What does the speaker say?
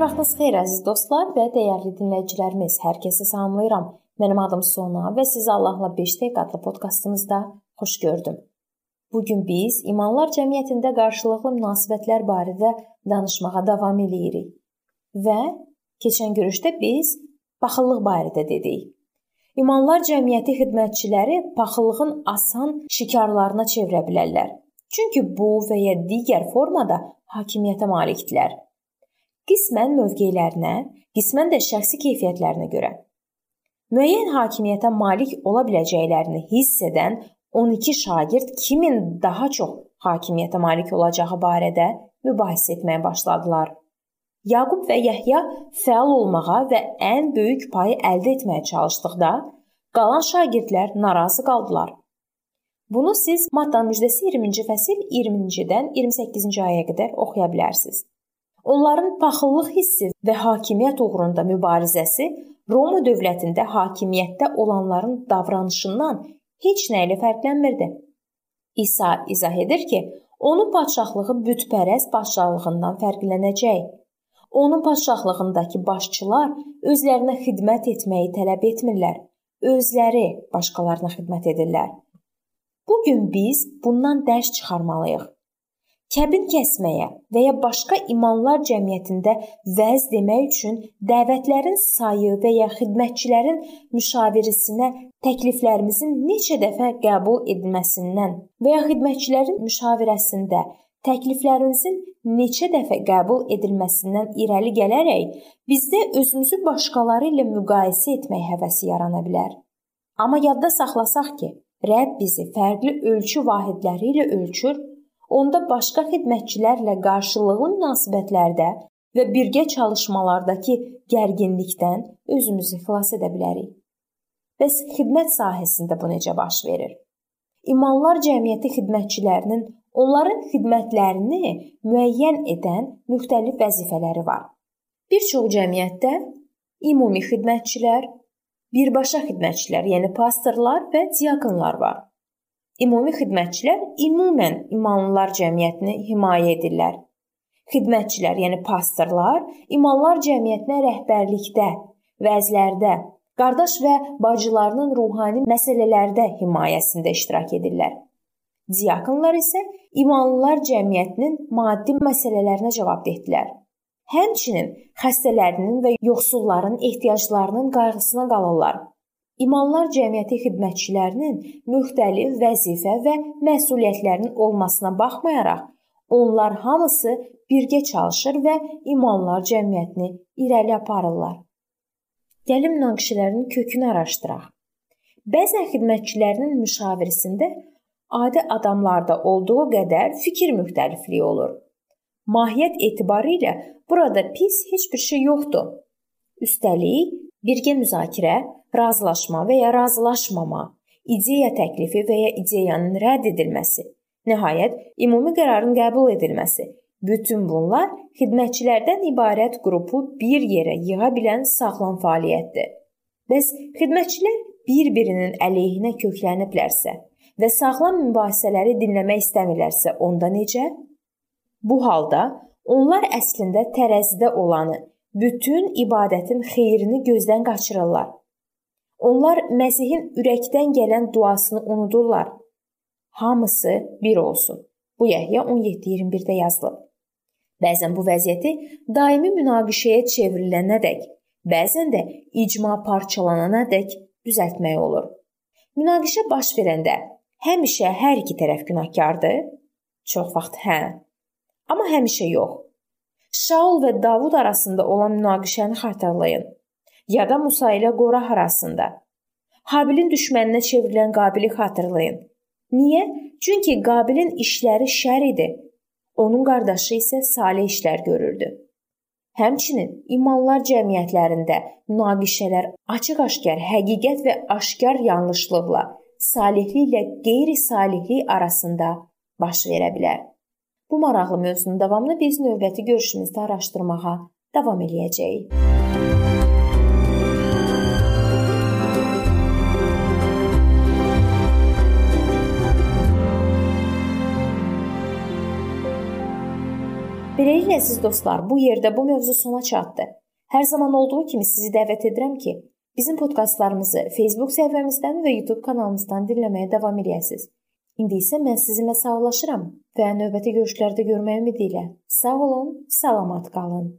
vaxtınız xeyir əziz dostlar və dəyərli dinləyicilərimiz. Hər kəsi salamlayıram. Mənim adım Sona və sizi Allahla 5 dəqiqə adlı podkastımızda xoş gördüm. Bu gün biz imanlar cəmiyyətində qarşılıqlı münasibətlər barədə danışmağa davam eləyirik. Və keçən görüşdə biz paxıllıq barədə dedik. İmanlar cəmiyyəti xidmətçiləri paxıllığın asan şikarlarına çevirə bilərlər. Çünki bu və ya digər formada hakimiyyətə malikdirlər qismən mövqelərinə, qismən də şəxsi keyfiyyətlərinə görə müəyyən hakimiyyətə malik ola biləcəklərini hiss edən 12 şagird kimin daha çox hakimiyyətə malik olacağı barədə mübahisə etməyə başladılar. Yaqub və Yəhya fəal olmağa və ən böyük payı əldə etməyə çalışdıqda, qalan şagirdlər narazı qaldılar. Bunu siz Matta müjdəsi 20-ci fəsil 20-dən 28-ci ayəyə qədər oxuya bilərsiniz. Onların paxıllıq hissi və hakimiyyət uğrunda mübarizəsi Roma dövlətində hakimiyyətdə olanların davranışından heç nə ilə fərqlənmirdi. İsa izah edir ki, onun padşahlığı bütpərəst padşahlığından fərqlənəcək. Onun padşahlığındakı başçılar özlərinə xidmət etməyi tələb etmirlər, özləri başqalarına xidmət edirlər. Bu gün biz bundan dərs çıxarmalıyıq kəbin kəsməyə və ya başqa imanlar cəmiyyətində vəz demək üçün dəvətlərin sayı və ya xidmətçilərin müşavirisinə təkliflərimizin neçə dəfə qəbul edilməsindən və ya xidmətçilərin müşavirəsində təkliflərimizin neçə dəfə qəbul edilməsindən irəli gələrək bizdə özümüzü başqaları ilə müqayisə etmək həvəsi yarana bilər. Amma yadda saxlasaq ki, Rəbb bizi fərqli ölçü vahidləri ilə ölçür onda başqa xidmətçilərlə qarşılıqlı münasibətlərdə və birgə çalışmalardakı gərginlikdən özümüzü xilas edə bilərik. Bəs xidmət sahəsində bu necə baş verir? İmanlar cəmiyyəti xidmətçilərinin onların xidmətlərini müəyyən edən müxtəlif vəzifələri var. Bir çox cəmiyyətdə ümumi xidmətçilər, birbaşa xidmətçilər, yəni pastorlar və diakonlar var. Ümumi xidmətçilər ümumən imanlılar cəmiyyətini himayə edirlər. Xidmətçilər, yəni pastorlar, imanlar cəmiyyətinə rəhbərlikdə, vəzlərdə, qardaş və bacılarının ruhani məsələlərdə himayəsində iştirak edirlər. Diakonlar isə imanlılar cəmiyyətinin maddi məsələlərinə cavabdehdirlər. Həmçinin xəstələrinin və yoxsulların ehtiyaclarının qayğısına qalırlar. İmanlar cəmiyyəti xidmətçilərinin müxtəlif vəzifə və məsuliyyətlərinin olmasına baxmayaraq, onlar hamısı birgə çalışır və imanlar cəmiyyətini irəli aparırlar. Gəlin münaqişələrin kökünü araşdıraq. Bəzən xidmətçilərinin müşavirəsində adi adamlarda olduğu qədər fikir müxtəlifliyi olur. Mahiyyət etibarı ilə burada pis heç bir şey yoxdur. Üstəlik, birgə müzakirə razılaşma və ya razılaşmama, ideya təklifi və ya ideyanın rədd edilməsi, nəhayət ümumi qərarın qəbul edilməsi. Bütün bunlar xidmətçilərdən ibarət qrupu bir yerə yığa bilən sağlam fəaliyyətdir. Bəs xidmətçilər bir-birinin əleyhinə kökləniblərsə və sağlam mübahisələri dinləmək istəmirlərsə, onda necə? Bu halda onlar əslində tərəzidə olanı, bütün ibadətin xeyrini gözdən qaçırırlar. Onlar Məsihin ürəkdən gələn duasını unudurlar. Hamısı bir olsun. Bu Yəhya 17:21-də yazılıb. Bəzən bu vəziyyəti daimi münaqişəyə çevrilənədək, bəzən də icma parçalananadək düzəltmək olur. Münaqişə baş verəndə həmişə hər iki tərəf günahkardır? Çox vaxt hə. Amma həmişə yox. Şaul və Davud arasında olan münaqişəni xatırlayın ya da Musa ilə Qorah arasında. Habilin düşməninə çevrilən Qabili xatırlayın. Niyə? Çünki Qabilin işləri şər idi. Onun qardaşı isə salih işlər görürdü. Həmçinin imanlar cəmiyyətlərində münaqişələr açıq-aşkar həqiqət və aşkar yanlışlıqla, salihlik ilə qeyri-salihlik arasında baş verə bilər. Bu maraqlı mövzunun davamını biz növbəti görüşümüzdə araşdırmağa davam eləyəcəyik. Beləliklə siz dostlar, bu yerdə bu mövzu sona çatdı. Hər zaman olduğu kimi sizi dəvət edirəm ki, bizim podkastlarımızı Facebook səhifəmizdən və YouTube kanalımızdan dinləməyə davam edəsiniz. İndi isə mən sizinlə sağollaşıram və növbəti görüşlərdə görməyə ümidi ilə. Sağ olun, salamat qalın.